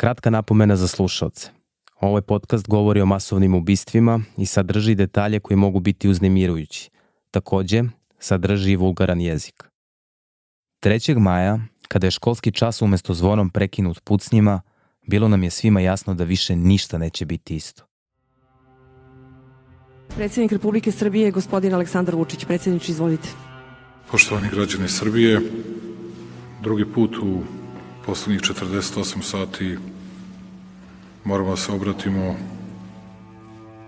Kratka napomena za slušalce. Ovaj podcast govori o masovnim ubistvima i sadrži detalje koji mogu biti uznemirujući. Takođe, sadrži i vulgaran jezik. 3. maja, kada je školski čas umesto zvonom prekinut pucnjima, bilo nam je svima jasno da više ništa neće biti isto. Predsednik Republike Srbije, gospodin Aleksandar Vučić. Predsednič, izvolite. Poštovani građani Srbije, drugi put u poslednjih 48 sati moramo da se obratimo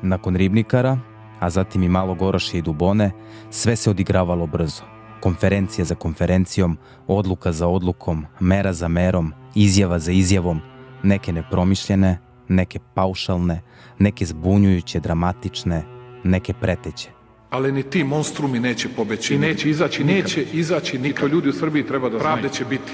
Nakon ribnikara, a zatim i malo Goroše i Dubone, sve se odigravalo brzo. Konferencija za konferencijom, odluka za odlukom, mera za merom, izjava za izjavom, neke nepromišljene, neke paušalne, neke zbunjujuće, dramatične, neke preteće. ali ni ti monstrumi neće pobeći. I neće izaći nikad. Neće izaći I nikad. to ljudi u Srbiji treba da Pravde znaju. će biti.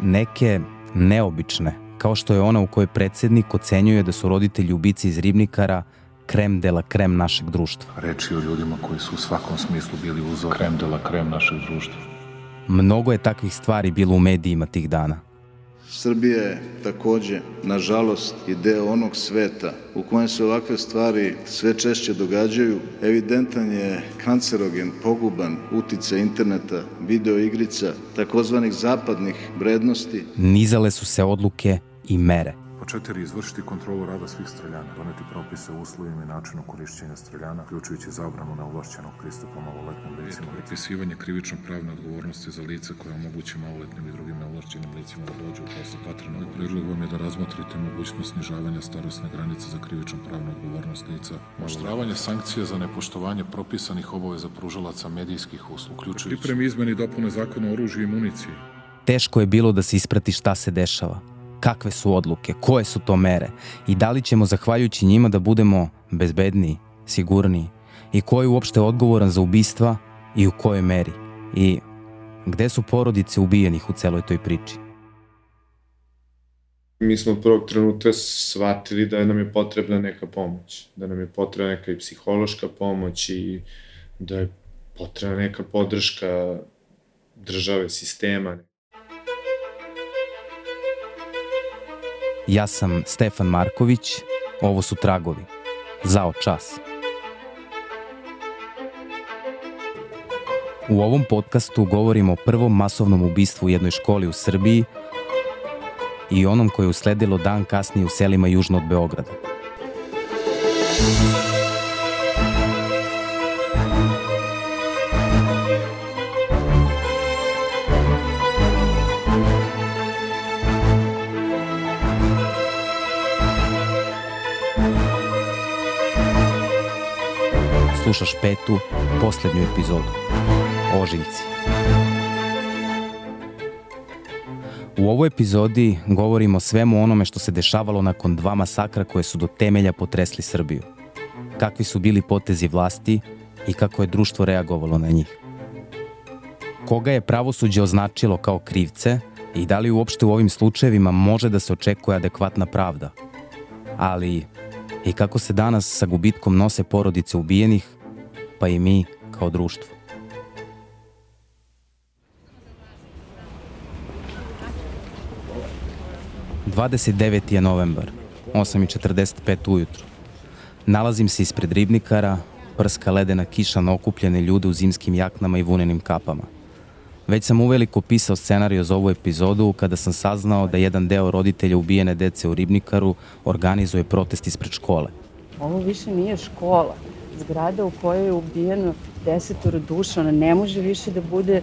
Neke neobične, kao što je ona u kojoj predsednik ocenjuje da su roditelji ubici iz ribnikara krem de la krem našeg društva. Reč je o ljudima koji su u svakom smislu bili uzor krem de la krem našeg društva. Mnogo je takvih stvari bilo u medijima tih dana. Srbija je takođe, nažalost, i deo onog sveta u kojem se ovakve stvari sve češće događaju. Evidentan je kancerogen, poguban utica interneta, videoigrica, takozvanih zapadnih vrednosti Nizale su se odluke i mere. Četiri, izvršiti kontrolu rada svih streljana, doneti propise o uslovima i načinu korišćenja streljana, uključujući zabranu neovlašćenog pristupa maloletnim licima. propisivanje krivično pravne odgovornosti za lice koje omogući maloletnim i drugim neovlašćenim licima da dođu u posao patrena. Moj predlog vam je da razmotrite mogućnost snižavanja starosne granice za krivično pravnu odgovornost lica. Oštravanje sankcija za nepoštovanje propisanih obaveza pružalaca medijskih usluga, uključujući Pripremi izmeni i dopune zakona o oružju i municiji. Teško je bilo da se isprati šta se dešava. Kakve su odluke, koje su to mere i da li ćemo zahvaljujući njima da budemo bezbedniji, sigurniji i ko je uopšte odgovoran za ubistva i u kojoj meri i gde su porodice ubijenih u celoj toj priči. mi smo od prvog trenutka shvatili da nam je potrebna neka pomoć, da nam je potrebna neka i psihološka pomoć i da je potrebna neka podrška države, sistema. Ja sam Stefan Marković, ovo su Tragovi. Zao čas. U ovom podcastu govorimo o prvom masovnom ubistvu u jednoj školi u Srbiji i onom koje je usledilo dan kasnije u selima južno od Beograda. Slušaš petu, poslednju epizodu. Ožiljci. U ovoj epizodi govorimo o svemu onome što se dešavalo nakon dva masakra koje su do temelja potresli Srbiju. Kakvi su bili potezi vlasti i kako je društvo reagovalo na njih. Koga je pravosuđe označilo kao krivce i da li uopšte u ovim slučajevima može da se očekuje adekvatna pravda. Ali i kako se danas sa gubitkom nose porodice ubijenih, pa i mi kao društvo. – 29. je novembar, 8.45 ujutru. Nalazim se ispred ribnikara, prska ledena kiša na okupljene ljude u zimskim jaknama i vunenim kapama. Već sam uveliko pisao scenariju za ovu epizodu kada sam saznao da jedan deo roditelja ubijene dece u ribnikaru organizuje protest ispred škole. Ovo više nije škola. Zgrada u kojoj je ubijeno desetoro duša, ona ne može više da bude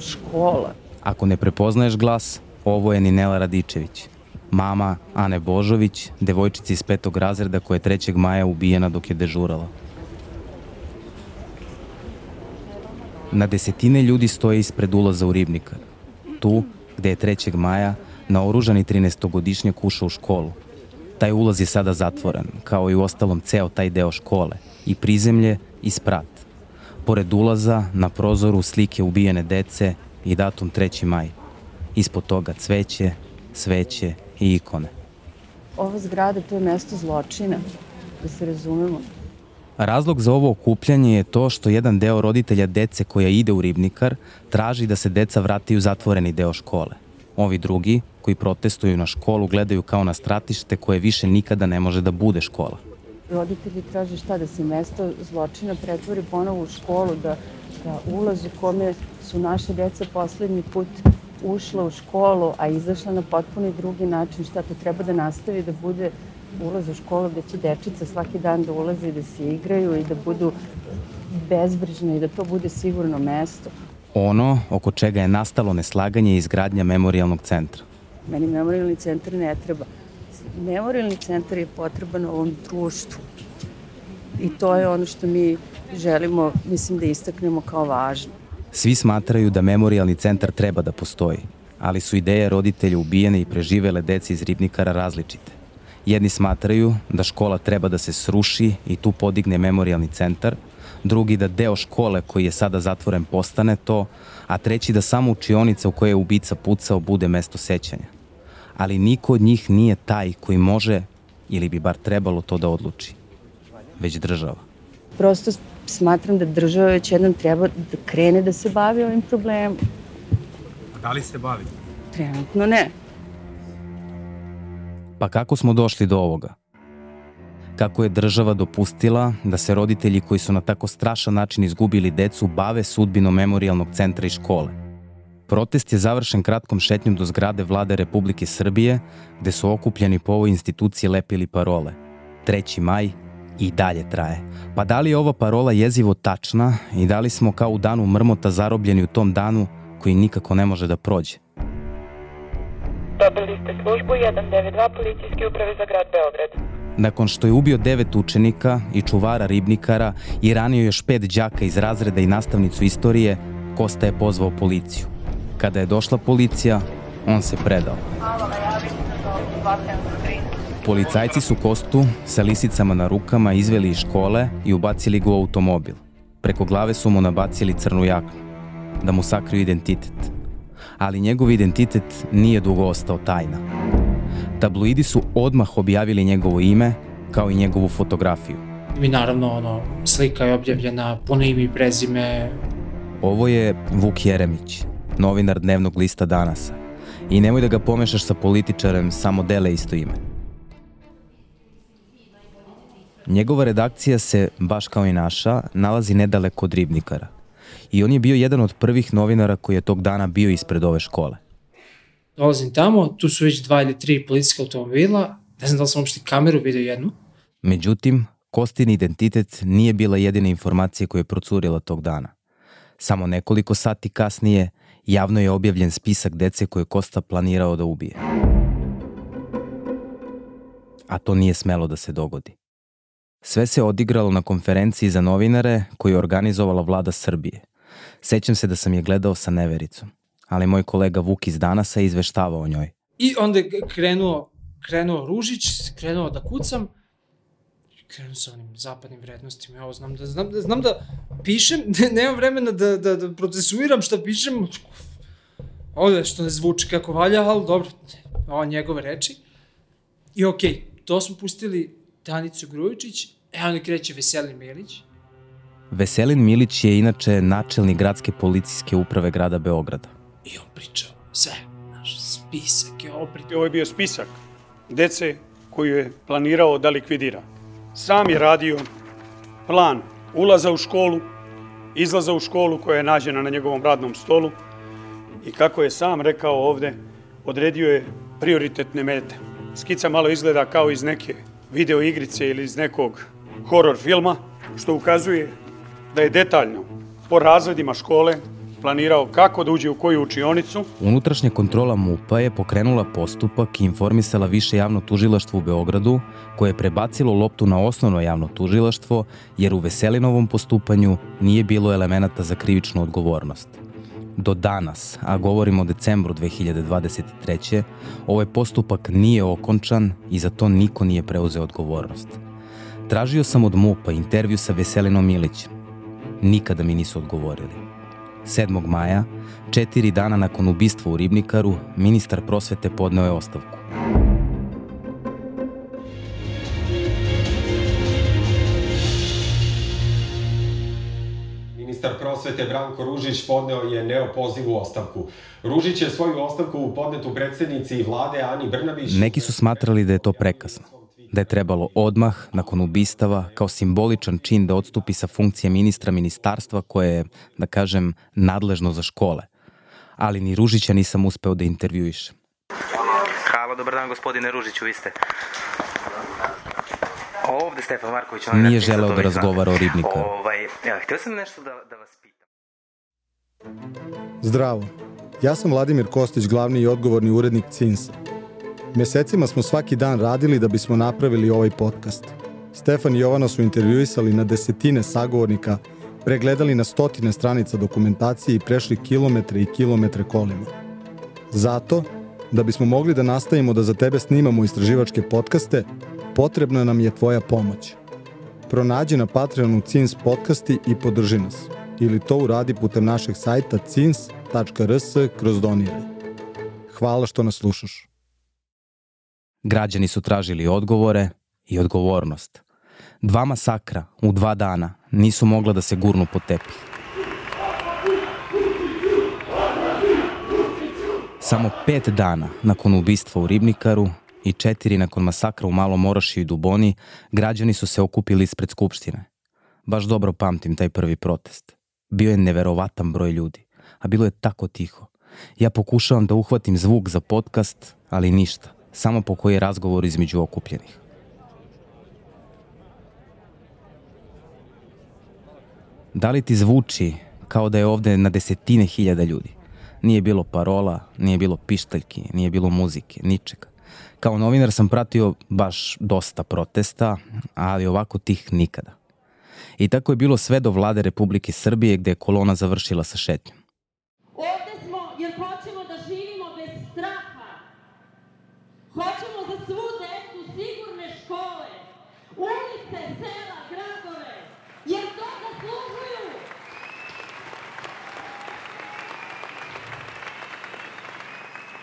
škola. Ako ne prepoznaješ glas, ovo je Ninela Radičević, mama Ane Božović, devojčica iz petog razreda koja je 3. maja ubijena dok je dežurala. Na desetine ljudi stoje ispred ulaza u ribnikar. Tu, gde je 3. maja, naoružani 13-godišnjak ušao u školu. Taj ulaz je sada zatvoren, kao i u ostalom ceo taj deo škole, i prizemlje i sprat. Pored ulaza, na prozoru slike ubijene dece i datum 3. maj. Ispod toga cveće, sveće i ikone. Ova zgrada to je mesto zločina, da se razumemo. Razlog za ovo okupljanje je to što jedan deo roditelja dece koja ide u ribnikar traži da se deca vrati u zatvoreni deo škole. Ovi drugi, koji protestuju na školu gledaju kao na stratište koje više nikada ne može da bude škola. Roditelji traže šta da se mesto zločina pretvori ponovo u školu, da, da ulaz u kome su naše deca poslednji put ušla u školu, a izašla na potpuni drugi način, šta to treba da nastavi da bude ulaz u školu gde će dečica svaki dan da ulaze i da se igraju i da budu bezbrižne i da to bude sigurno mesto. Ono oko čega je nastalo neslaganje je izgradnja memorialnog centra. Meni memorialni centar ne treba. Memorialni centar je potreban ovom društvu. I to je ono što mi želimo, mislim da istaknemo kao važno. Svi smatraju da memorialni centar treba da postoji, ali su ideje roditelja ubijene i preživele deci iz ribnikara različite. Jedni smatraju da škola treba da se sruši i tu podigne memorialni centar, drugi da deo škole koji je sada zatvoren postane to, a treći da samo učionica u kojoj je ubica pucao bude mesto sećanja. Ali niko od njih nije taj koji može ili bi bar trebalo to da odluči, već država. Prosto smatram da država već jednom treba da krene da se bavi ovim problemom. A da li se bavi? Trenutno ne. Pa kako smo došli do ovoga? Kako je država dopustila da se roditelji koji su na tako strašan način izgubili decu bave sudbinom memorialnog centra i škole? Protest je završen kratkom šetnjom do zgrade vlade Republike Srbije, gde su okupljeni po ovoj instituciji lepili parole. 3. maj i dalje traje. Pa da li je ova parola jezivo tačna i da li smo kao u danu mrmota zarobljeni u tom danu koji nikako ne može da prođe? Dobili ste službu 192 policijske uprave za grad Beograd. Nakon što je ubio devet učenika i čuvara ribnikara i ranio još pet đaka iz razreda i nastavnicu istorije, Kosta je pozvao policiju. Kada je došla policija, on se predao. Policajci su Kostu sa lisicama na rukama izveli iz škole i ubacili ga u automobil. Preko glave su mu nabacili crnu jaknu, da mu sakriju identitet. Ali njegov identitet nije dugo ostao tajna. Tabloidi su odmah objavili njegovo ime, kao i njegovu fotografiju. I naravno, ono, slika je objavljena, puno ime i prezime. Ovo je Vuk Jeremić, novinar dnevnog lista Danasa. I nemoj da ga pomešaš sa političarem, samo dele isto ime. Njegova redakcija se, baš kao i naša, nalazi nedaleko od Ribnikara. I on je bio jedan od prvih novinara koji je tog dana bio ispred ove škole. Dolazim tamo, tu su već dva ili tri policijska automobila, ne znam da li sam uopšte kameru vidio jednu. Međutim, Kostin identitet nije bila jedina informacija koja je procurila tog dana. Samo nekoliko sati kasnije javno je objavljen spisak dece koje Kosta planirao da ubije. A to nije smelo da se dogodi. Sve se odigralo na konferenciji za novinare koju je organizovala vlada Srbije. Sećam se da sam je gledao sa nevericom ali moj kolega Vuk iz Danasa je izveštavao o njoj. I onda je krenuo, krenuo Ružić, krenuo da kucam, krenuo sa onim zapadnim vrednostima, ja znam da, znam, da, znam da pišem, nemam vremena da, da, da procesuiram šta pišem, ovde što ne zvuči kako valja, ali dobro, ovo njegove reči. I okej, okay, to smo pustili Danicu Grujičić, e onda kreće Veselin Milić. Veselin Milić je inače načelnik gradske policijske uprave grada Beograda. I on pričao sve, naš spisak je pričao. Ovo je bio spisak dece koju je planirao da likvidira. Sam je radio plan ulaza u školu, izlaza u školu koja je nađena na njegovom radnom stolu i kako je sam rekao ovde, odredio je prioritetne mete. Skica malo izgleda kao iz neke video igrice ili iz nekog horor filma, što ukazuje da je detaljno po razredima škole planirao kako da uđe u koju učionicu. Unutrašnja kontrola MUPA je pokrenula postupak i informisala više javno tužilaštvo u Beogradu, koje je prebacilo loptu na osnovno javno tužilaštvo, jer u Veselinovom postupanju nije bilo elemenata za krivičnu odgovornost. Do danas, a govorimo o decembru 2023. ovaj postupak nije okončan i za to niko nije preuzeo odgovornost. Tražio sam od MUPA intervju sa Veselinom Milićem. Nikada mi nisu odgovorili. 7. maja, četiri dana nakon ubistva u Ribnikaru, ministar prosvete podneo je ostavku. ministar prosvete Branko Ružić podneo je neopozivu ostavku. Ružić je svoju ostavku podnetu predsednici vlade Ani Brnabić... Neki su smatrali da je to prekasno da je trebalo odmah, nakon ubistava, kao simboličan čin da odstupi sa funkcije ministra ministarstva koje je, da kažem, nadležno za škole. Ali ni Ružića nisam uspeo da intervjuišem. Halo, dobar dan gospodine Ružiću, vi ste. Ovde Stefan Marković. Nije želeo da razgovara o ribnikaru. Ovaj, ja, htio sam nešto da, da vas pitam. Zdravo. Ja sam Vladimir Kostić, glavni i odgovorni urednik CINSA. Mesecima smo svaki dan radili da bismo napravili ovaj podcast. Stefan i Jovana su intervjuisali na desetine sagovornika, pregledali na stotine stranica dokumentacije i prešli kilometre i kilometre kolima. Zato, da bismo mogli da nastavimo da za tebe snimamo istraživačke podcaste, potrebna nam je tvoja pomoć. Pronađi na Patreonu CINS podcasti i podrži nas. Ili to uradi putem našeg sajta cins.rs kroz doniraj. Hvala što nas slušaš. Građani su tražili odgovore i odgovornost. Dva masakra u dva dana nisu mogla da se gurnu po tepih. Samo pet dana nakon ubistva u Ribnikaru i četiri nakon masakra u Malom Oraši i Duboni, građani su se okupili ispred Skupštine. Baš dobro pamtim taj prvi protest. Bio je neverovatan broj ljudi, a bilo je tako tiho. Ja pokušavam da uhvatim zvuk za podcast, ali ništa samo po koji je razgovor između okupljenih. Da li ti zvuči kao da je ovde na desetine hiljada ljudi? Nije bilo parola, nije bilo pištaljki, nije bilo muzike, ničega. Kao novinar sam pratio baš dosta protesta, ali ovako tih nikada. I tako je bilo sve do vlade Republike Srbije gde je kolona završila sa šetnjom.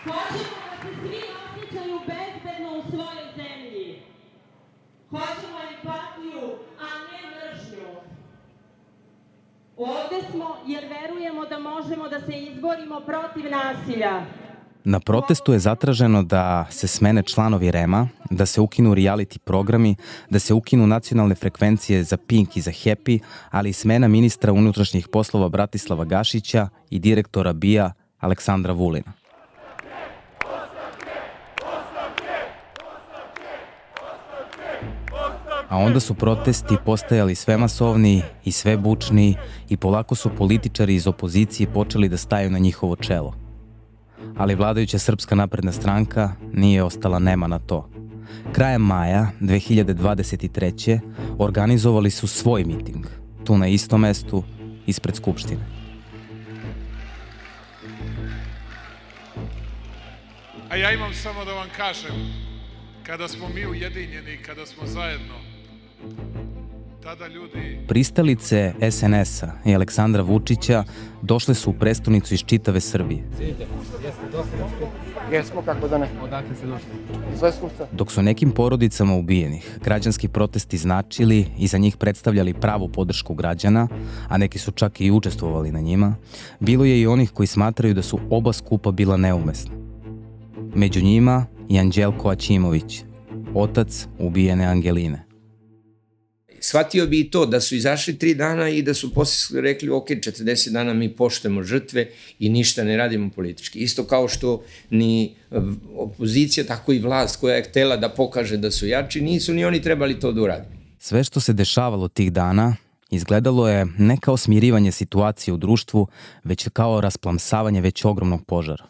Hoćemo da se svi osjećaju bezbedno u svojoj zemlji. Hoćemo empatiju, a ne mržnju. Ovde smo jer verujemo da možemo da se izborimo protiv nasilja. Na protestu je zatraženo da se smene članovi REMA, da se ukinu reality programi, da se ukinu nacionalne frekvencije za Pink i za Happy, ali i smena ministra unutrašnjih poslova Bratislava Gašića i direktora BIA Aleksandra Vulina. A onda su protesti postajali sve masovniji i sve bučniji i polako su političari iz opozicije počeli da staju na njihovo čelo. Ali vladajuća Srpska napredna stranka nije ostala nema na to. Krajem maja 2023. organizovali su svoj miting, tu na istom mestu, ispred Skupštine. A ja imam samo da vam kažem, kada smo mi ujedinjeni, kada smo zajedno. Pristalice SNS-a i Aleksandra Vučića došle su u prestonicu iz čitave Srbije. Jesmo, kako da ne. Odakle se došli? Iz Leskovca. Dok su nekim porodicama ubijenih, građanski protesti značili i za njih predstavljali pravu podršku građana, a neki su čak i učestvovali na njima, bilo je i onih koji smatraju da su oba skupa bila neumesna. Među njima i Anđelko Aćimović, otac ubijene Angeline shvatio bi i to da su izašli tri dana i da su posle rekli ok, 40 dana mi poštujemo žrtve i ništa ne radimo politički. Isto kao što ni opozicija, tako i vlast koja je htela da pokaže da su jači, nisu ni oni trebali to da uradi. Sve što se dešavalo tih dana izgledalo je ne kao smirivanje situacije u društvu, već kao rasplamsavanje već ogromnog požara.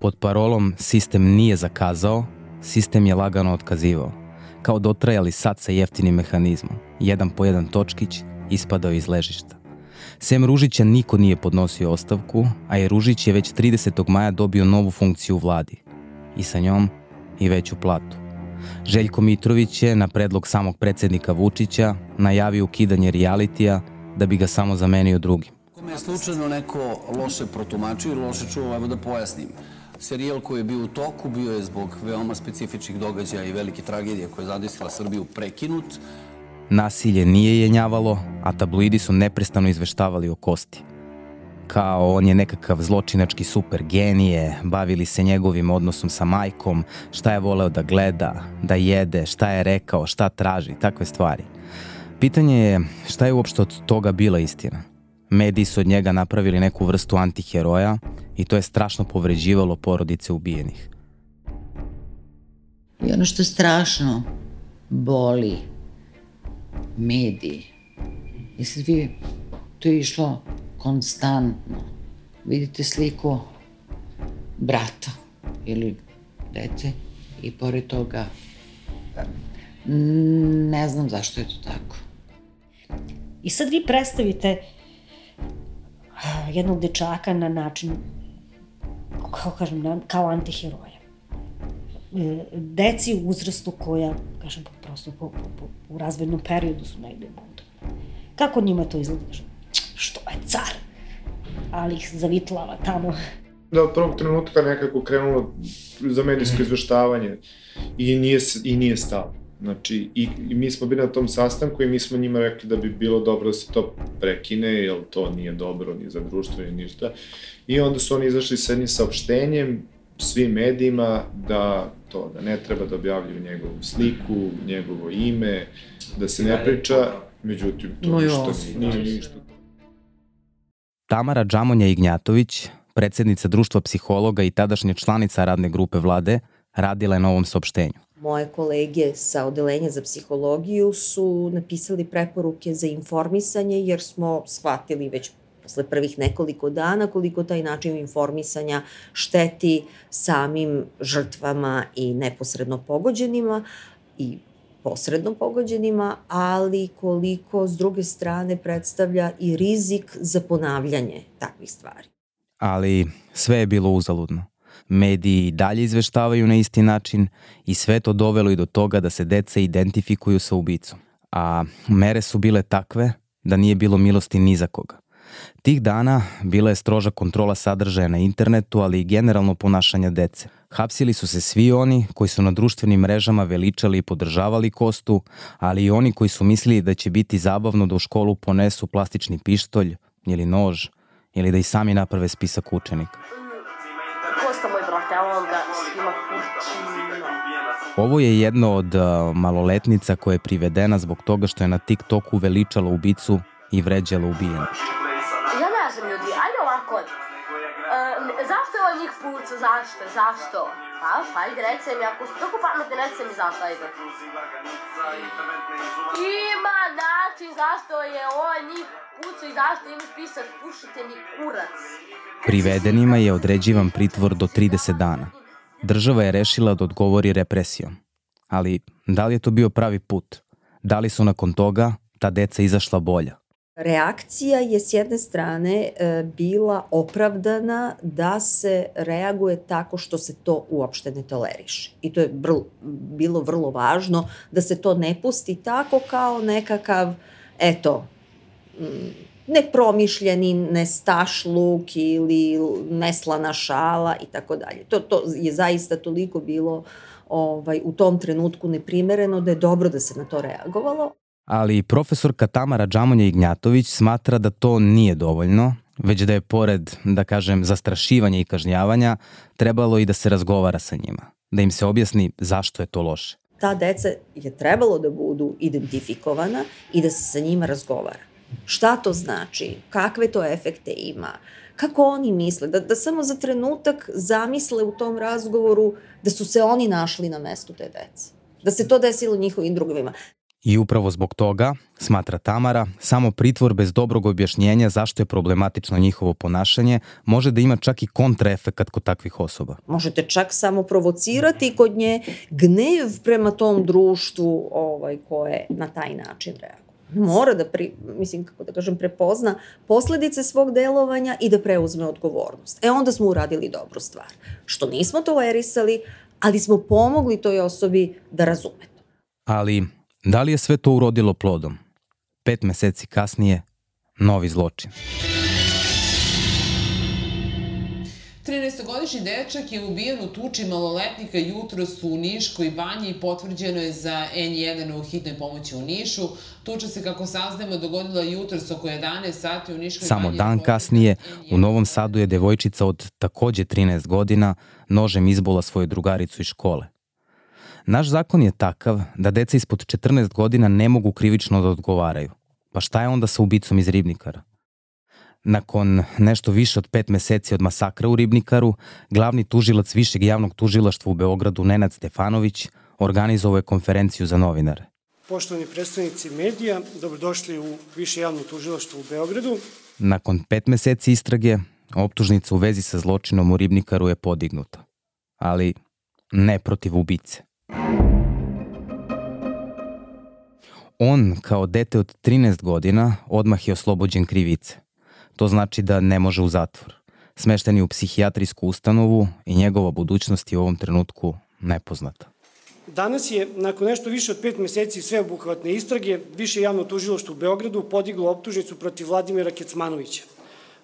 Pod parolom sistem nije zakazao, Sistem je lagano otkazivao, kao dotrajali sad sa jeftinim mehanizmom. Jedan po jedan točkić ispadao iz ležišta. Sem Ružića niko nije podnosio ostavku, a je Ružić je već 30. maja dobio novu funkciju u vladi. I sa njom i veću platu. Željko Mitrović je, na predlog samog predsednika Vučića, najavio ukidanje realitija da bi ga samo zamenio drugim. Kome je slučajno neko loše protumačio ili loše čuo, evo da pojasnim. Serijal koji je bio u toku bio je zbog veoma specifičnih događaja i velike tragedije koje je zadesila Srbiju prekinut. Nasilje nije jenjavalo, a tabloidi su neprestano izveštavali o Kosti. Kao on je nekakav zločinački super genije, bavili se njegovim odnosom sa majkom, šta je voleo da gleda, da jede, šta je rekao, šta traži, takve stvari. Pitanje je šta je uopšte od toga bila istina. Mediji su od njega napravili neku vrstu antiheroja i to je strašno povređivalo porodice ubijenih. I ono što strašno boli mediji. I sad vi, to je išlo konstantno. Vidite sliku brata ili dece i pored toga ne znam zašto je to tako. I sad vi predstavite jednog dečaka na način, kao kažem, kao antiheroja. E, deci u uzrastu koja, kažem, prosto po, po, po, u razvojnom periodu su negde budu. Kako njima to izgleda? Što je car? Ali ih zavitlava tamo. Da, od prvog trenutka nekako krenulo za medijsko izveštavanje i nije, i nije stalo. Znači, i, i mi smo bili na tom sastanku i mi smo njima rekli da bi bilo dobro da se to prekine, jer to nije dobro ni za društvo ni ništa. I onda su oni izašli sa jednim saopštenjem svim medijima da to, da ne treba da objavljuju njegovu sliku, njegovo ime, da se ne priča, međutim, to no ništa, nije ništa. Tamara Džamonja Ignjatović, predsednica društva psihologa i tadašnja članica radne grupe vlade, radila je na ovom saopštenju. Moje kolege sa Odelenja za psihologiju su napisali preporuke za informisanje jer smo shvatili već posle prvih nekoliko dana koliko taj način informisanja šteti samim žrtvama i neposredno pogođenima i posredno pogođenima, ali koliko s druge strane predstavlja i rizik za ponavljanje takvih stvari. Ali sve je bilo uzaludno. Mediji dalje izveštavaju na isti način i sve to dovelo i do toga da se deca identifikuju sa ubicom. A mere su bile takve da nije bilo milosti ni za koga. Tih dana bila je stroža kontrola sadržaja na internetu, ali i generalno ponašanja dece. Hapsili su se svi oni koji su na društvenim mrežama veličali i podržavali Kostu, ali i oni koji su mislili da će biti zabavno da u školu ponesu plastični pištolj ili nož ili da i sami naprave spisak učenika. Ovo je jedno od maloletnica koja je privedena zbog toga što je na TikToku veličala ubicu i vređala ubijena. njih puca, zašto, zašto? Pa, ajde, reci mi, ako si toliko pametni, reci mi zašto, ajde. Ima način zašto je on njih puca i zašto ima spisak pušite mi kurac. Privedenima je određivan pritvor do 30 dana. Država je rešila da odgovori represijom. Ali da li je to bio pravi put? Da li su nakon toga ta deca izašla bolja? Reakcija je s jedne strane e, bila opravdana da se reaguje tako što se to uopšte ne toleriše. I to je vrlo, bilo vrlo važno da se to ne pusti tako kao nekakav, eto, nepromišljeni nestašluk ili neslana šala i tako dalje. To, to je zaista toliko bilo ovaj, u tom trenutku neprimereno da je dobro da se na to reagovalo ali profesorka Tamara Džamonja Ignjatović smatra da to nije dovoljno, već da je pored, da kažem, zastrašivanja i kažnjavanja, trebalo i da se razgovara sa njima, da im se objasni zašto je to loše. Ta deca je trebalo da budu identifikovana i da se sa njima razgovara. Šta to znači? Kakve to efekte ima? Kako oni misle? Da, da samo za trenutak zamisle u tom razgovoru da su se oni našli na mestu te dece. Da se to desilo njihovim drugovima. I upravo zbog toga, smatra Tamara, samo pritvor bez dobrog objašnjenja zašto je problematično njihovo ponašanje može da ima čak i kontraefekat kod takvih osoba. Možete čak samo provocirati kod nje gnev prema tom društvu ovaj, koje na taj način reaguje. Mora da, pri, mislim, kako da kažem, prepozna posledice svog delovanja i da preuzme odgovornost. E onda smo uradili dobru stvar. Što nismo tolerisali, ali smo pomogli toj osobi da razume to. Ali Da li je sve to urodilo plodom? Pet meseci kasnije, novi zločin. 13-godišnji dečak je ubijen u tuči maloletnika jutros u Niškoj banji i potvrđeno je za N1 u hitnoj pomoći u Nišu. Tuča se, kako saznajemo, dogodila jutros oko 11 sati u Niškoj Samo banji. dan kasnije, u Novom Sadu je devojčica od takođe 13 godina nožem izbola svoju drugaricu iz škole. Naš zakon je takav da deca ispod 14 godina ne mogu krivično da odgovaraju. Pa šta je onda sa ubicom iz Ribnikara? Nakon nešto više od pet meseci od masakra u Ribnikaru, glavni tužilac Višeg javnog tužilaštva u Beogradu Nenad Stefanović organizovao je konferenciju za novinare. Poštovani predstavnici medija, dobrodošli u Više javno tužilaštvo u Beogradu. Nakon pet meseci istrage, optužnica u vezi sa zločinom u Ribnikaru je podignuta. Ali ne protiv ubice. On, kao dete od 13 godina, odmah je oslobođen krivice. To znači da ne može u zatvor. Smešten je u psihijatrijsku ustanovu i njegova budućnost je u ovom trenutku nepoznata. Danas je, nakon nešto više od pet meseci sveobuhvatne istrage, Više javno tužilaštvo u Beogradu podiglo optužnicu protiv Vladimira Kecmanovića,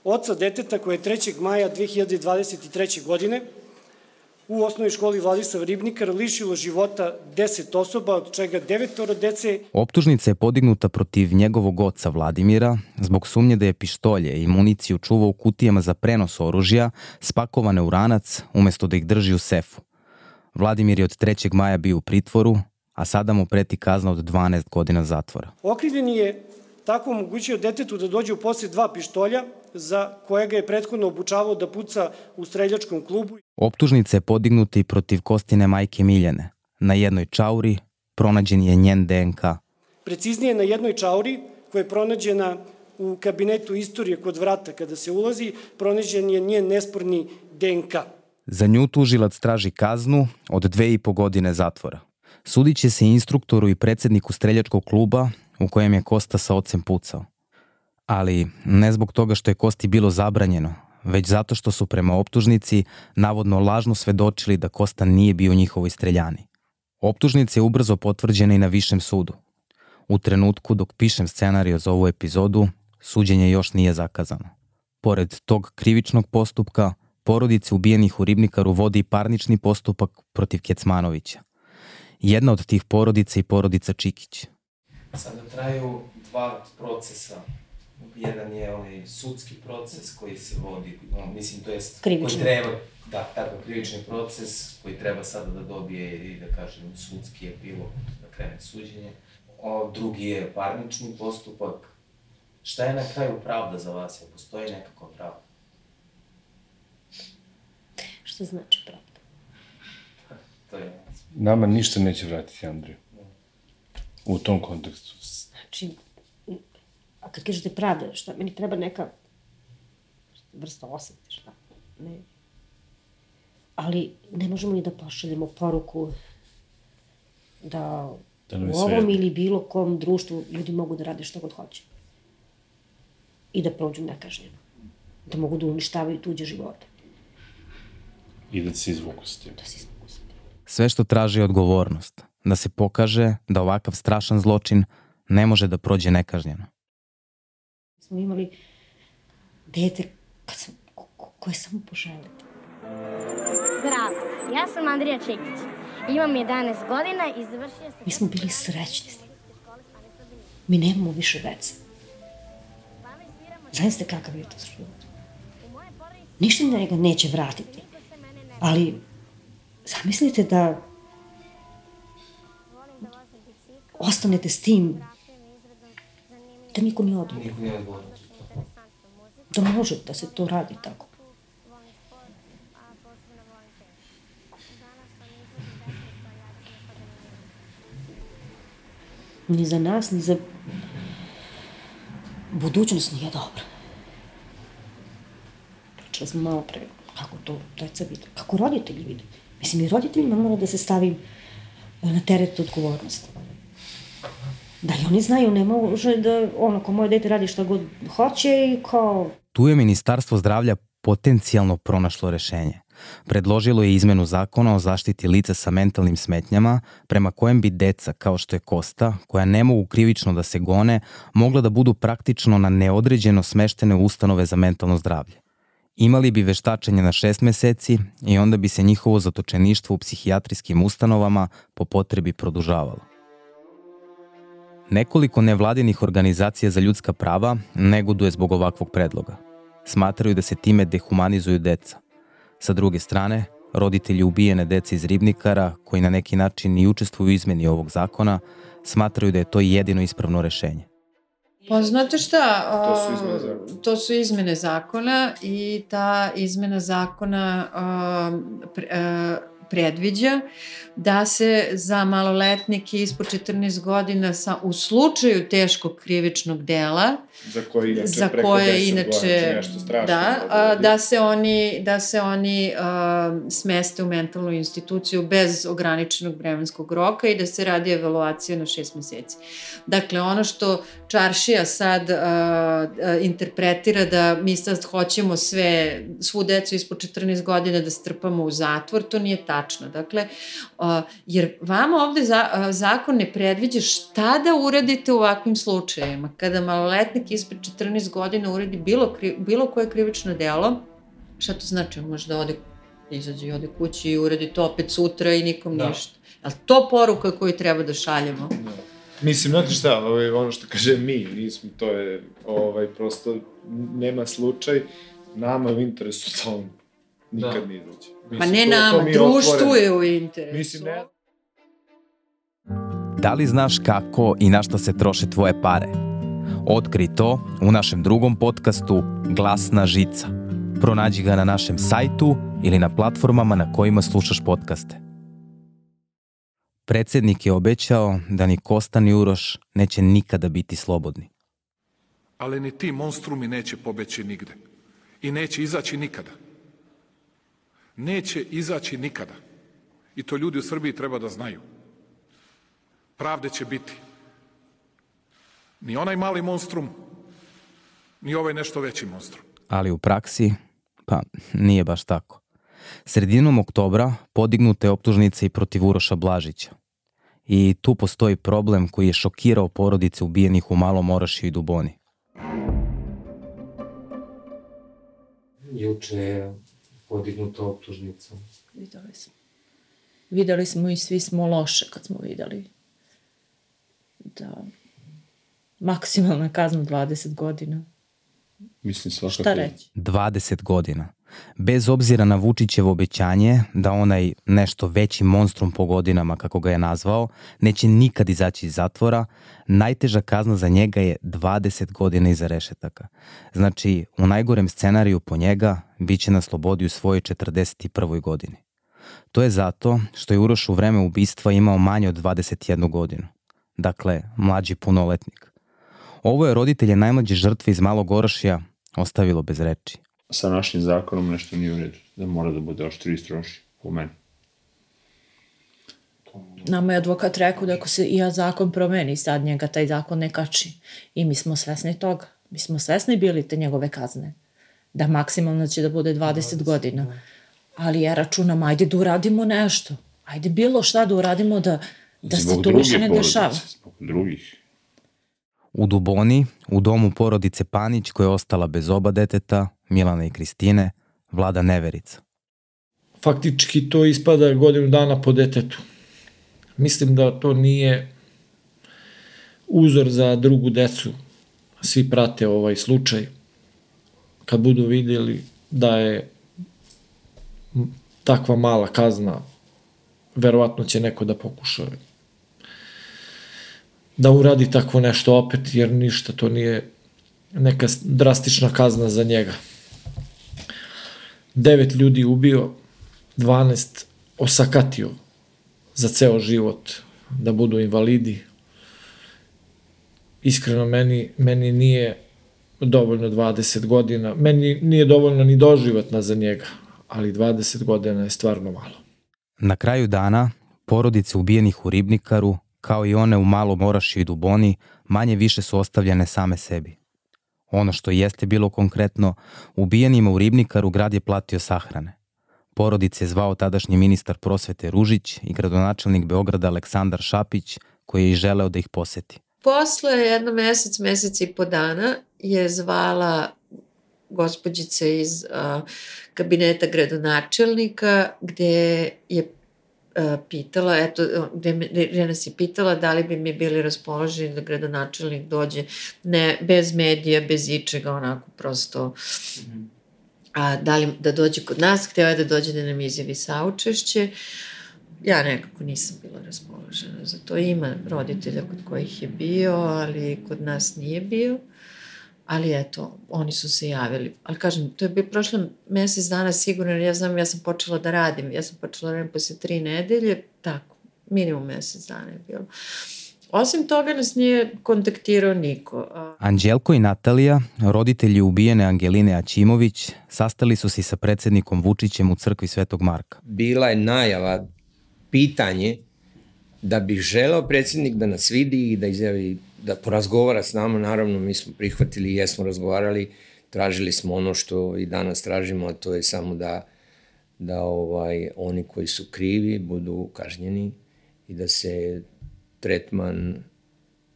oca deteta koje je 3. maja 2023. godine u osnovnoj školi Vladislav Ribnikar lišilo života 10 osoba, od čega devetoro dece Optužnica je podignuta protiv njegovog oca Vladimira zbog sumnje da je pištolje i municiju čuvao u kutijama za prenos oružja spakovane u ranac umesto da ih drži u sefu. Vladimir je od 3. maja bio u pritvoru, a sada mu preti kazna od 12 godina zatvora. Okrivljeni je tako omogućio detetu da dođe u posjed dva pištolja, za koje ga je prethodno obučavao da puca u streljačkom klubu. Optužnica je podignuta i protiv Kostine majke Miljane. Na jednoj čauri pronađen je njen DNK. Preciznije na jednoj čauri koja je pronađena u kabinetu istorije kod vrata kada se ulazi, pronađen je njen nesporni DNK. Za nju tužilac traži kaznu od dve i po godine zatvora. Sudit će se instruktoru i predsedniku streljačkog kluba u kojem je Kosta sa ocem pucao. Ali ne zbog toga što je Kosti bilo zabranjeno, već zato što su prema optužnici navodno lažno svedočili da Kosta nije bio njihovoj streljani. Optužnica je ubrzo potvrđena i na višem sudu. U trenutku dok pišem scenariju za ovu epizodu, suđenje još nije zakazano. Pored tog krivičnog postupka, porodice ubijenih u Ribnikaru vodi parnični postupak protiv Kecmanovića. Jedna od tih porodica i porodica Čikić. Sada traju dva procesa. Jedan je onaj sudski proces koji se vodi, no, mislim, to jest Krivični. koji treba, da, tako, krivični proces koji treba sada da dobije i da kažem sudski epilog, da krene suđenje. O, drugi je parnični postupak. Šta je na kraju pravda za vas? Jel postoji nekakva pravda? Što znači pravda? To je Nama ništa neće vratiti Andriju. U tom kontekstu. Znači, a kad kažete pravda, šta, meni treba neka vrsta osvete, šta? Ne. Ali ne možemo ni da pošaljemo poruku da, Da u ovom ili bilo kom društvu ljudi mogu da rade šta god hoće. I da prođu nekažnjeno. Da mogu da uništavaju tuđe živote. I da se izvuku s tim. Da se izvuku s tim. Sve što traži je odgovornost, da se pokaže da ovakav strašan zločin ne može da prođe nekažnjeno. Smo imali dete kad sam, ko, ko, koje samo poželite. Zdravo, ja sam Andrija Čekić. Imam 11 godina i završio sam... Mi smo bili srećni s njim. Mi nemamo više dece. Znaете kakav je to život? Ništa njega neće vratiti. Ali, zamislite da ostanete s tim da niko nije odgovoran. Niko nije odgovoran. Da može da se to radi tako. Ni za nas, ni za budućnost nije dobra. Pričali smo malo pre kako to deca vide, kako roditelji vide. Mislim, i roditeljima mora da se stavi na teret odgovornost. Da i oni znaju, ne može da, ono, ko moje dete radi šta god hoće i kao, Tu je Ministarstvo zdravlja potencijalno pronašlo rešenje. Predložilo je izmenu zakona o zaštiti lica sa mentalnim smetnjama, prema kojem bi deca, kao što je Kosta, koja ne mogu krivično da se gone, mogla da budu praktično na neodređeno smeštene ustanove za mentalno zdravlje. Imali bi veštačenje na šest meseci i onda bi se njihovo zatočeništvo u psihijatrijskim ustanovama po potrebi produžavalo. Nekoliko nevladinih organizacija za ljudska prava negoduje zbog ovakvog predloga. Smatraju da se time dehumanizuju deca. Sa druge strane, roditelji ubijene dece iz ribnikara, koji na neki način i učestvuju u izmeni ovog zakona, smatraju da je to jedino ispravno rešenje. Pa znate šta, To su izmene zakona. to su izmene zakona i ta izmena zakona a, pre- a, predviđa da se za maloletnike ispod 14 godina sa, u slučaju teškog krivičnog dela Za koje inače za preko koje 10 inače godina, nešto strašno da, a, biti. da se oni da se oni a, smeste u mentalnu instituciju bez ograničenog vremenskog roka i da se radi evaluacija na šest meseci. Dakle, ono što Čaršija sad a, a, interpretira da mi sad hoćemo sve, svu decu ispod 14 godina da strpamo u zatvor, to nije tačno. Dakle, jer vama ovde zakon ne predviđa šta da uradite u ovakvim slučajevima. Kada maloletnik ispred 14 godina uradi bilo, kri, bilo koje krivično delo, šta to znači? Može da ode, izađe i ode kući i uradi to opet sutra i nikom Da. ništa. Je li to poruka koju treba da šaljemo? Mislim, znate šta, ovaj, ono što kaže mi, nismo, to je, ovaj, prosto, nema slučaj, nama je u interesu da on nikad Da. ne izađe. Pa ne nama, mi društvu je u interesu. Mislim, ne, Da li znaš kako i na šta se troše tvoje pare? Otkri to u našem drugom podcastu Glasna žica. Pronađi ga na našem sajtu ili na platformama na kojima slušaš podcaste. Predsednik je obećao da ni Kosta ni Uroš neće nikada biti slobodni. Ali ni ti monstrumi neće pobeći nigde. I neće izaći nikada. Neće izaći nikada. I to ljudi u Srbiji treba da znaju. Pravde će biti. Ni onaj mali monstrum, ni ovaj nešto veći monstrum. ali u praksi, pa nije baš tako. Sredinom oktobra podignuta je optužnica i protiv Uroša Blažića. I tu postoji problem koji je šokirao porodice ubijenih u Malom Orašiju i Duboni. Juče je podignuta optužnica. Videli smo. Videli smo i svi smo loše kad smo videli da maksimalna kazna 20 godina. Mislim, svakako. Šta reći? 20 godina. Bez obzira na Vučićevo obećanje da onaj nešto veći monstrum po godinama, kako ga je nazvao, neće nikad izaći iz zatvora, najteža kazna za njega je 20 godina iza rešetaka. Znači, u najgorem scenariju po njega bit će na slobodi u svojoj 41. godini. To je zato što je Uroš u vreme ubistva imao manje od 21 godinu. Dakle, mlađi punoletnik. Ovo je roditelje najmlađe žrtve iz Malog Orošija ostavilo bez reči. Sa našim zakonom nešto nije u redu. Da mora da bude oštri i stroži, po meni. Nama je advokat rekao da ako se i ja zakon promeni, sad njega taj zakon ne kači. I mi smo svesni toga. Mi smo svesni bili te njegove kazne. Da maksimalno će da bude 20 godina. Ali ja računam, ajde da uradimo nešto. Ajde bilo šta da uradimo da, da se to više ne dešava. Zbog drugih. U Duboni, u domu porodice Panić koja je ostala bez oba deteta, Milana i Kristine, vlada neverica. faktički to ispada godinu dana po detetu. Mislim da to nije uzor za drugu decu. Svi prate ovaj slučaj. Kad budu vidjeli da je takva mala kazna, verovatno će neko da pokuša da uradi takvo nešto opet, jer ništa to nije neka drastična kazna za njega. Devet ljudi ubio, 12 osakatio za ceo život, da budu invalidi. Iskreno, meni, meni nije dovoljno 20 godina, meni nije dovoljno ni doživotna za njega, ali 20 godina je stvarno malo. Na kraju dana, porodice ubijenih u Ribnikaru, kao i one u Malom Orašiju i Duboni, manje više su ostavljene same sebi. Ono što jeste bilo konkretno, ubijenima u Ribnikaru grad je platio sahrane. Porodice je zvao tadašnji ministar prosvete Ružić i gradonačelnik Beograda Aleksandar Šapić, koji je želeo da ih poseti. Posle jedno mesec, mesec i po dana je zvala gospođica iz a, kabineta gradonačelnika gde je pitala, eto, nas je pitala da li bi mi bili raspoloženi da gradonačelnik dođe ne, bez medija, bez ičega, onako prosto a, da li da dođe kod nas, hteo je da dođe da nam izjavi saučešće. Ja nekako nisam bila raspoložena za to. Ima roditelja kod kojih je bio, ali kod nas nije bio. Ali eto, oni su se javili. Ali kažem, to je bio prošlo mesec dana sigurno, jer ja znam, ja sam počela da radim. Ja sam počela da radim posle tri nedelje, tako, minimum mesec dana je bilo. Osim toga nas nije kontaktirao niko. Anđelko i Natalija, roditelji ubijene Angeline Aćimović, sastali su se sa predsednikom Vučićem u crkvi Svetog Marka. Bila je najava, pitanje, da bi želeo predsednik da nas vidi i da izjavi, da porazgovara s nama, naravno mi smo prihvatili i jesmo razgovarali, tražili smo ono što i danas tražimo, a to je samo da, da ovaj, oni koji su krivi budu kažnjeni i da se tretman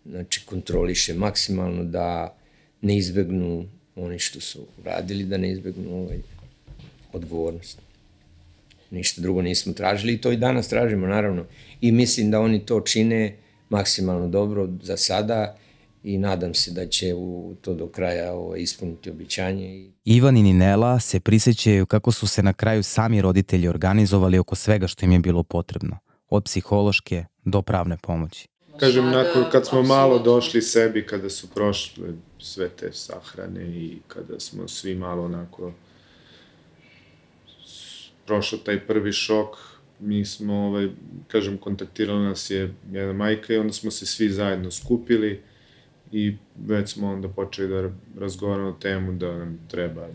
znači, kontroliše maksimalno da ne izbegnu oni što su radili, da ne izbegnu ovaj, odgovornost. Ništa drugo nismo tražili i to i danas tražimo, naravno. I mislim da oni to čine maksimalno dobro za sada i nadam se da će u to do kraja ovo, ispuniti običanje. Ivan i Ninela se prisjećaju kako su se na kraju sami roditelji organizovali oko svega što im je bilo potrebno, od psihološke do pravne pomoći. Kažem, nakon kad smo malo došli sebi, kada su prošle sve te sahrane i kada smo svi malo onako prošao taj prvi šok, mi smo, ovaj, kažem, kontaktirala nas je jedna majka i onda smo se svi zajedno skupili i već smo onda počeli da razgovaramo temu da nam treba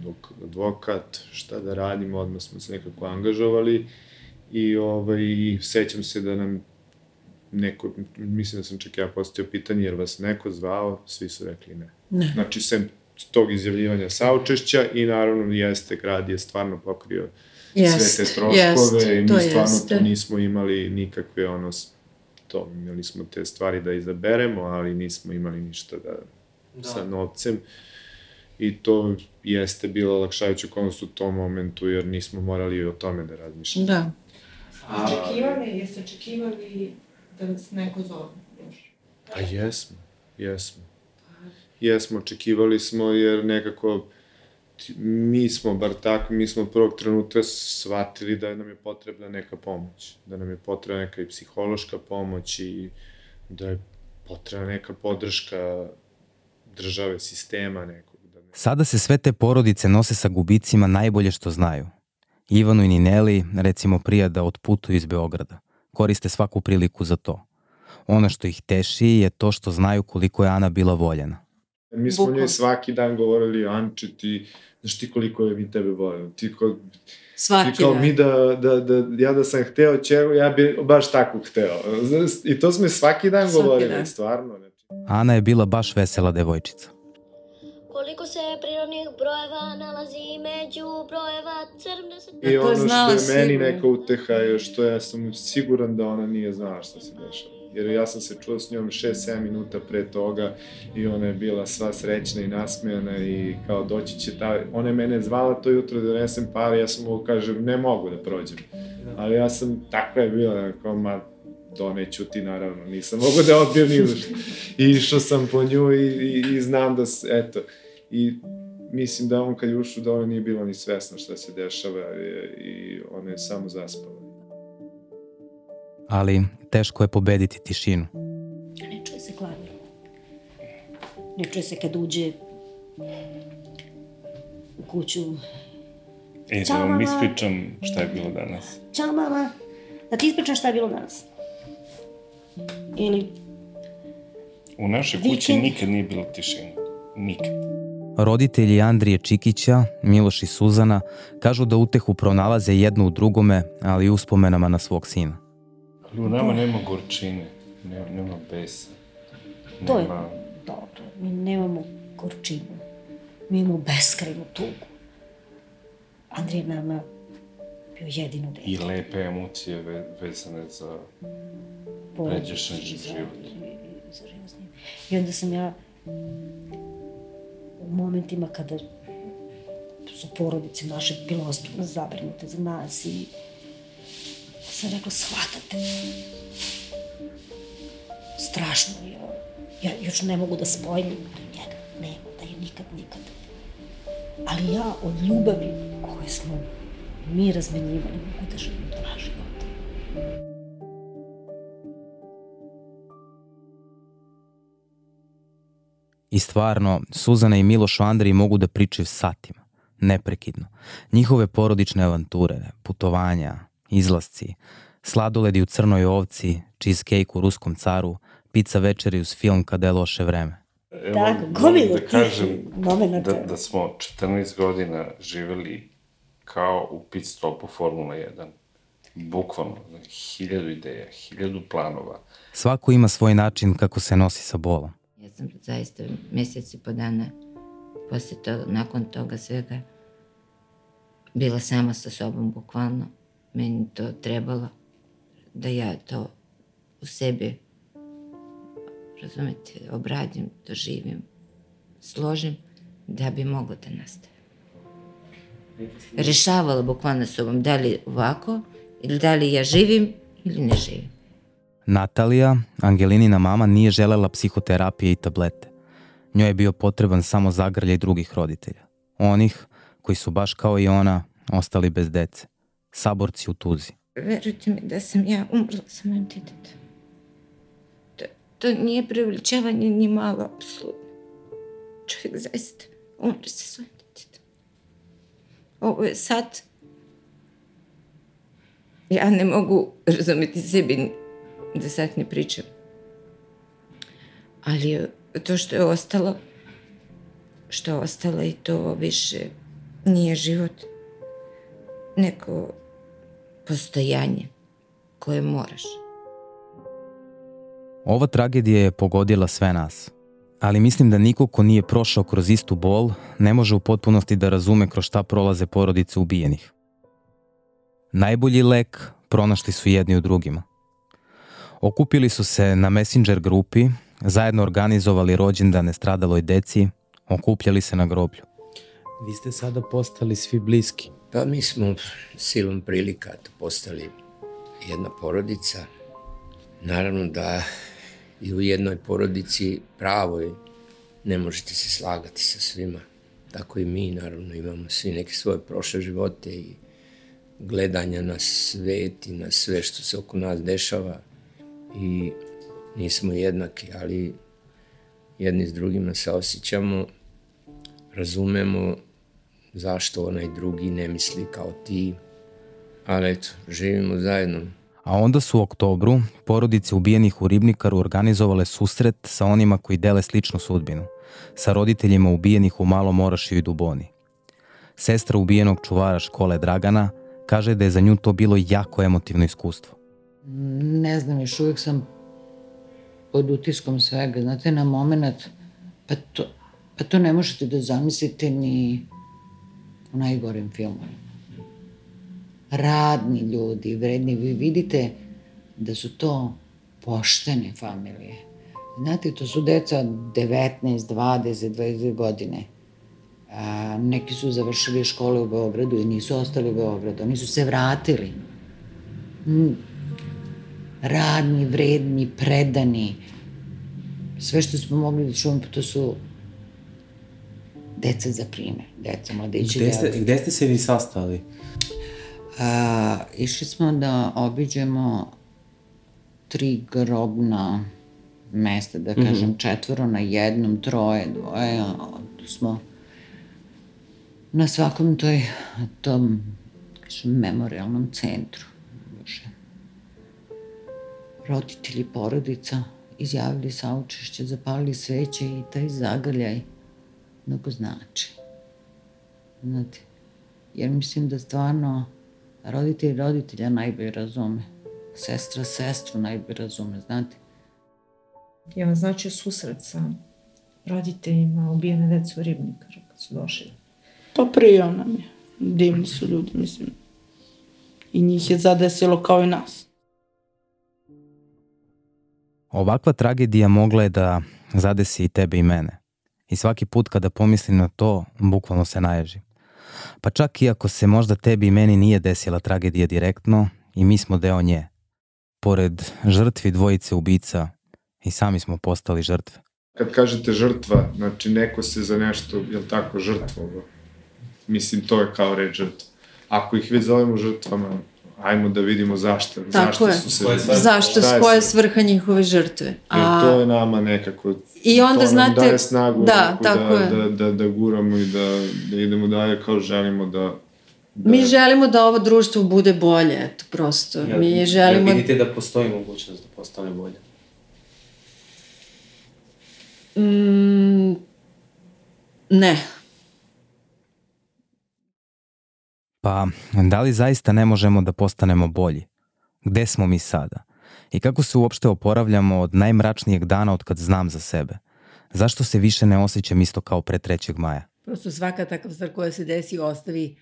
advokat, šta da radimo, odmah smo se nekako angažovali i, ovaj, i sećam se da nam neko, mislim da sam čak ja postavio pitanje, jer vas neko zvao, svi su rekli ne. Ne. Znači, sem tog izjavljivanja saučešća i naravno jeste, grad je stvarno pokrio jest, sve te troškove jest, i mi stvarno jeste. tu nismo imali nikakve ono, to, imali smo te stvari da izaberemo, ali nismo imali ništa da, da. sa novcem i to jeste bilo lakšajuće okolnost u tom momentu jer nismo morali o tome da razmišljamo. Da. A, očekivali, jeste očekivali da nas neko zove još? Pa jesmo, jesmo. Jesmo, očekivali smo jer nekako mi smo, bar tako, mi smo prvog trenutka shvatili da nam je potrebna neka pomoć, da nam je potrebna neka i psihološka pomoć i da je potrebna neka podrška države, sistema nekog. Da ne... Sada se sve te porodice nose sa gubicima najbolje što znaju. Ivanu i Nineli, recimo, prija da otputuju iz Beograda. Koriste svaku priliku za to. Ono što ih teši je to što znaju koliko je Ana bila voljena. Mi smo njoj svaki dan govorili, Anče, ti, znaš ti koliko je mi tebe volim. Ti, ko, svaki ti kao dan. mi da, da, da, ja da sam hteo čegu, ja bi baš tako hteo. I to smo svaki dan svaki govorili, dan. stvarno. Znači. Ana je bila baš vesela devojčica. Koliko se prirodnih brojeva nalazi među brojeva crne se... I ono što je meni neka uteha je što ja sam siguran da ona nije znala šta se dešava jer ja sam se čuo s njom 6-7 minuta pre toga i ona je bila sva srećna i nasmejana i kao doći će ta, ona je mene zvala to jutro da donesem pare, ja sam mogu kažem ne mogu da prođem, ali ja sam, takva je bila, kao ma doneću ti naravno, nisam mogu da odbijem ni što. I išao sam po nju i, i, i znam da, eto, i mislim da on kad je ušao da ona nije bila ni svesna šta se dešava i, i ona je samo zaspala ali teško je pobediti tišinu. Ne čuje se klavir. Ne čuje se kad uđe u kuću. E, da vam ispričam šta je bilo danas. Ćao mama. Da ti ispričam šta je bilo danas. Ili... U našoj kući nikad nije bilo tišina. Nikad. Roditelji Andrije Čikića, Miloš i Suzana, kažu da utehu pronalaze jedno u drugome, ali i uspomenama na svog sina. Ali u nama nema gorčine, nema, nema besa. Nema... To je dobro. Mi nemamo gorčinu. Mi imamo beskrajnu tugu. Andrija nama bio jedino dete. I lepe emocije ve, vezane za pređešan život. Za, za I onda sam ja u momentima kada su porodice naše bile ozbiljno zabrinute za nas i sam rekla, shvatate. Strašno je. Ja još ne mogu da spojim njega. Nema, da je nikad, nikad. Ali ja od ljubavi koje smo mi razmenjivali mogu da živim do naš života. I stvarno, Suzana i Miloš Andrej mogu da pričaju satima, neprekidno. Njihove porodične avanture, putovanja, izlasci, sladoledi u crnoj ovci, cheesecake u ruskom caru, pizza večeri uz film kada je loše vreme. Evo, Tako, gomilu da kažem momenata. da, da smo 14 godina živeli kao u pit stopu Formula 1. Bukvalno, hiljadu ideja, hiljadu planova. Svako ima svoj način kako se nosi sa bolom. Ja sam zaista mjesec i po dana posle toga, nakon toga svega bila sama sa sobom bukvalno. Meni to trebalo da ja to u sebi razumete, obradim, doživim, složim da bi moglo da nastavi. Rešavala bukvalno sobom da li ovako ili da li ja živim ili ne živim. Natalija, Angelinina mama, nije želela psihoterapije i tablete. Njoj je bio potreban samo zagrljaj drugih roditelja. Onih koji su baš kao i ona ostali bez dece. Saborci u tuzi. Verujte mi da sam ja umrla sa mojim djetetom. To, to nije preveličavanje ni malo, apsolutno. Čovjek zaista umre sa svojim djetetom. Ovo je sad... Ja ne mogu razumjeti sebi da sad ne pričam. Ali to što je ostalo, što je ostalo i to više nije život. Neko postojanje koje moraš. Ova tragedija je pogodila sve nas. Ali mislim da niko ko nije prošao kroz istu bol ne može u potpunosti da razume kroz šta prolaze porodice ubijenih. Najbolji lek pronašli su jedni u drugima. Okupili su se na Messenger grupi, zajedno organizovali rođendane stradaloj deci, okupljali se na groblju. Vi ste sada postali svi bliski. Pa mi smo silom prilika postali jedna porodica. Naravno da i u jednoj porodici pravoj ne možete se slagati sa svima. Tako i mi, naravno, imamo svi neke svoje prošle živote i gledanja na svet i na sve što se oko nas dešava i nismo jednaki, ali jedni s drugima se osjećamo, razumemo zašto onaj drugi ne misli kao ti, ali eto, živimo zajedno. A onda su u oktobru porodice ubijenih u Ribnikaru organizovale susret sa onima koji dele sličnu sudbinu, sa roditeljima ubijenih u Malom Orašiju i Duboni. Sestra ubijenog čuvara škole Dragana kaže da je za nju to bilo jako emotivno iskustvo. Ne znam, još uvijek sam pod utiskom svega. Znate, na moment, pa to, pa to ne možete da zamislite ni u najgorim filmovima. Radni ljudi, vredni, vi vidite da su to poštene familije. Znate, to su deca 19, 20, 22 godine. A, neki su završili škole u Beogradu i nisu ostali u Beogradu. Oni su se vratili. Mm. Radni, vredni, predani. Sve što smo mogli da čujemo, to su deca za primer, deca, mladići. Gde ste, gde ste se vi sastali? A, išli smo da obiđemo tri grobna mesta, da kažem, mm -hmm. četvoro na jednom, troje, dvoje, a tu smo na svakom toj, tom, kažem, memorialnom centru. Bože. Roditelji, porodica, izjavili saučešće, zapalili sveće i taj zagrljaj mnogo znači. Znate, jer mislim da stvarno roditelj roditelja najbolje razume. Sestra sestru najbolje razume, znate. Je vam znači susret sa roditeljima ubijene dece u Ribnikaru kad su došli? Pa prijao nam je. Divni su ljudi, mislim. I njih je zadesilo kao i nas. Ovakva tragedija mogla je da zadesi i tebe i mene. I svaki put kada pomislim na to, bukvalno se naježim. Pa čak i ako se možda tebi i meni nije desila tragedija direktno, i mi smo deo nje. Pored žrtvi dvojice ubica, i sami smo postali žrtve. Kad kažete žrtva, znači neko se za nešto, jel tako, žrtvovo. Mislim, to je kao reč žrtva. Ako ih već zovemo žrtvama, ajmo da vidimo zašto. Tako zašto je. su se... Zašto, šta je koja je sve? svrha njihove žrtve. Jer to je nama nekako... I onda to nam znate- daje snagu da, neku tako da, je. da, da, da guramo i da, da idemo dalje kao želimo da... da Mi želimo da ovo društvo bude bolje, eto, prosto. Mi želimo... Jel vidite da postoji mogućnost da postane bolje? Mm, ne. Pa, da li zaista ne možemo da postanemo bolji? Gde smo mi sada? I kako se uopšte oporavljamo od najmračnijeg dana od kad znam za sebe? Zašto se više ne osjećam isto kao pre 3. maja? Prosto svaka takva stvar koja se desi ostavi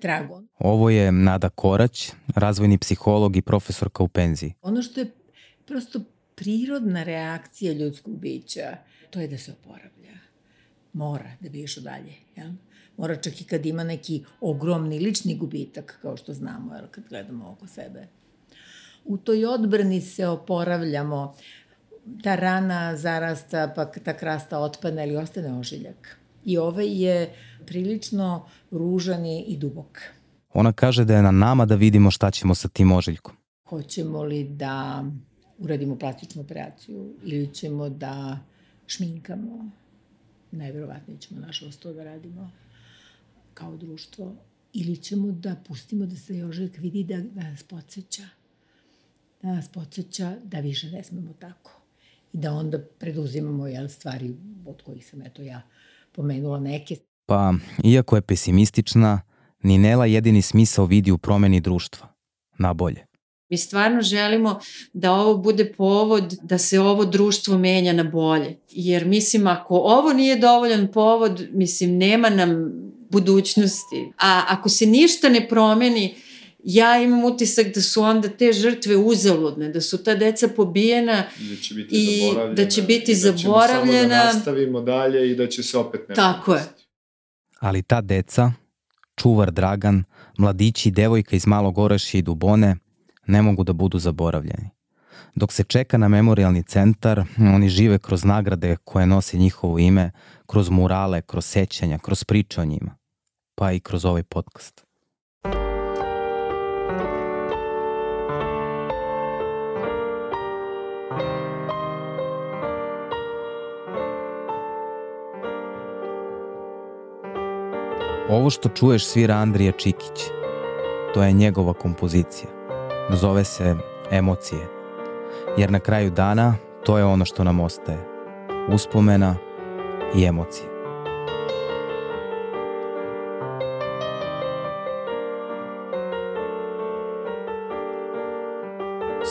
tragon. Ovo je Nada Korać, razvojni psiholog i profesorka u penziji. Ono što je prosto prirodna reakcija ljudskog bića, to je da se oporavlja. Mora da bi išao dalje. Jel? Mora čak i kad ima neki ogromni lični gubitak, kao što znamo, jel, kad gledamo oko sebe. U toj odbrani se oporavljamo. Ta rana zarasta, pa ta krasta otpadne ili ostane ožiljak. I ovaj je prilično ružan i i dubok. Ona kaže da je na nama da vidimo šta ćemo sa tim ožiljkom. Hoćemo li da uradimo plastičnu operaciju ili ćemo da šminkamo. Najverovatnije ćemo nažalost to da radimo kao društvo. Ili ćemo da pustimo da se ožiljak vidi da, da nas podsjeća. Da nas podsjeća da više ne smemo tako. I da onda preduzimamo jel, stvari od kojih sam eto ja pomenula neke. Pa, iako je pesimistična, ni Nela jedini smisao vidi u promeni društva. Na bolje. Mi stvarno želimo da ovo bude povod da se ovo društvo menja na bolje. Jer mislim, ako ovo nije dovoljan povod, mislim, nema nam budućnosti. A ako se ništa ne promeni, ja imam utisak da su onda te žrtve uzaludne, da su ta deca pobijena da će biti i zaboravljena. da će biti i da ćemo samo zaboravljena. da nastavimo dalje i da će se opet nešto Tako je. Ali ta deca, čuvar Dragan, mladići i devojka iz Malog Orašja i Dubone, ne mogu da budu zaboravljeni. Dok se čeka na memorialni centar, oni žive kroz nagrade koje nose njihovo ime, kroz murale, kroz sećanja, kroz priče o njima, pa i kroz ovaj podcast. Ovo što čuješ svira Andrija Čikić. To je njegova kompozicija. Zove se Emocije. Jer na kraju dana to je ono što nam ostaje. Uspomena i emocije.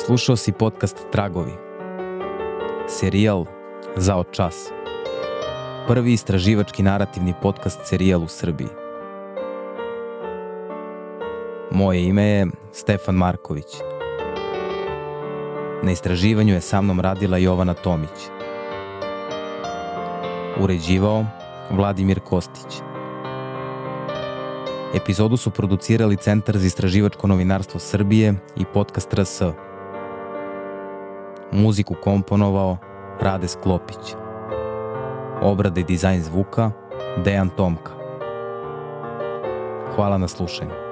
Slušao si podcast Tragovi. Serijal za od čas. Prvi istraživački narativni podcast serijal u Srbiji. Moje ime je Stefan Marković. Na istraživanju je sa mnom radila Jovana Tomić. Uređivao Vladimir Kostić. Epizodu su producirali Centar za istraživačko novinarstvo Srbije i podcast RS. Muziku komponovao Rade Sklopić. Obrada i dizajn zvuka Dejan Tomka. Hvala na slušanju.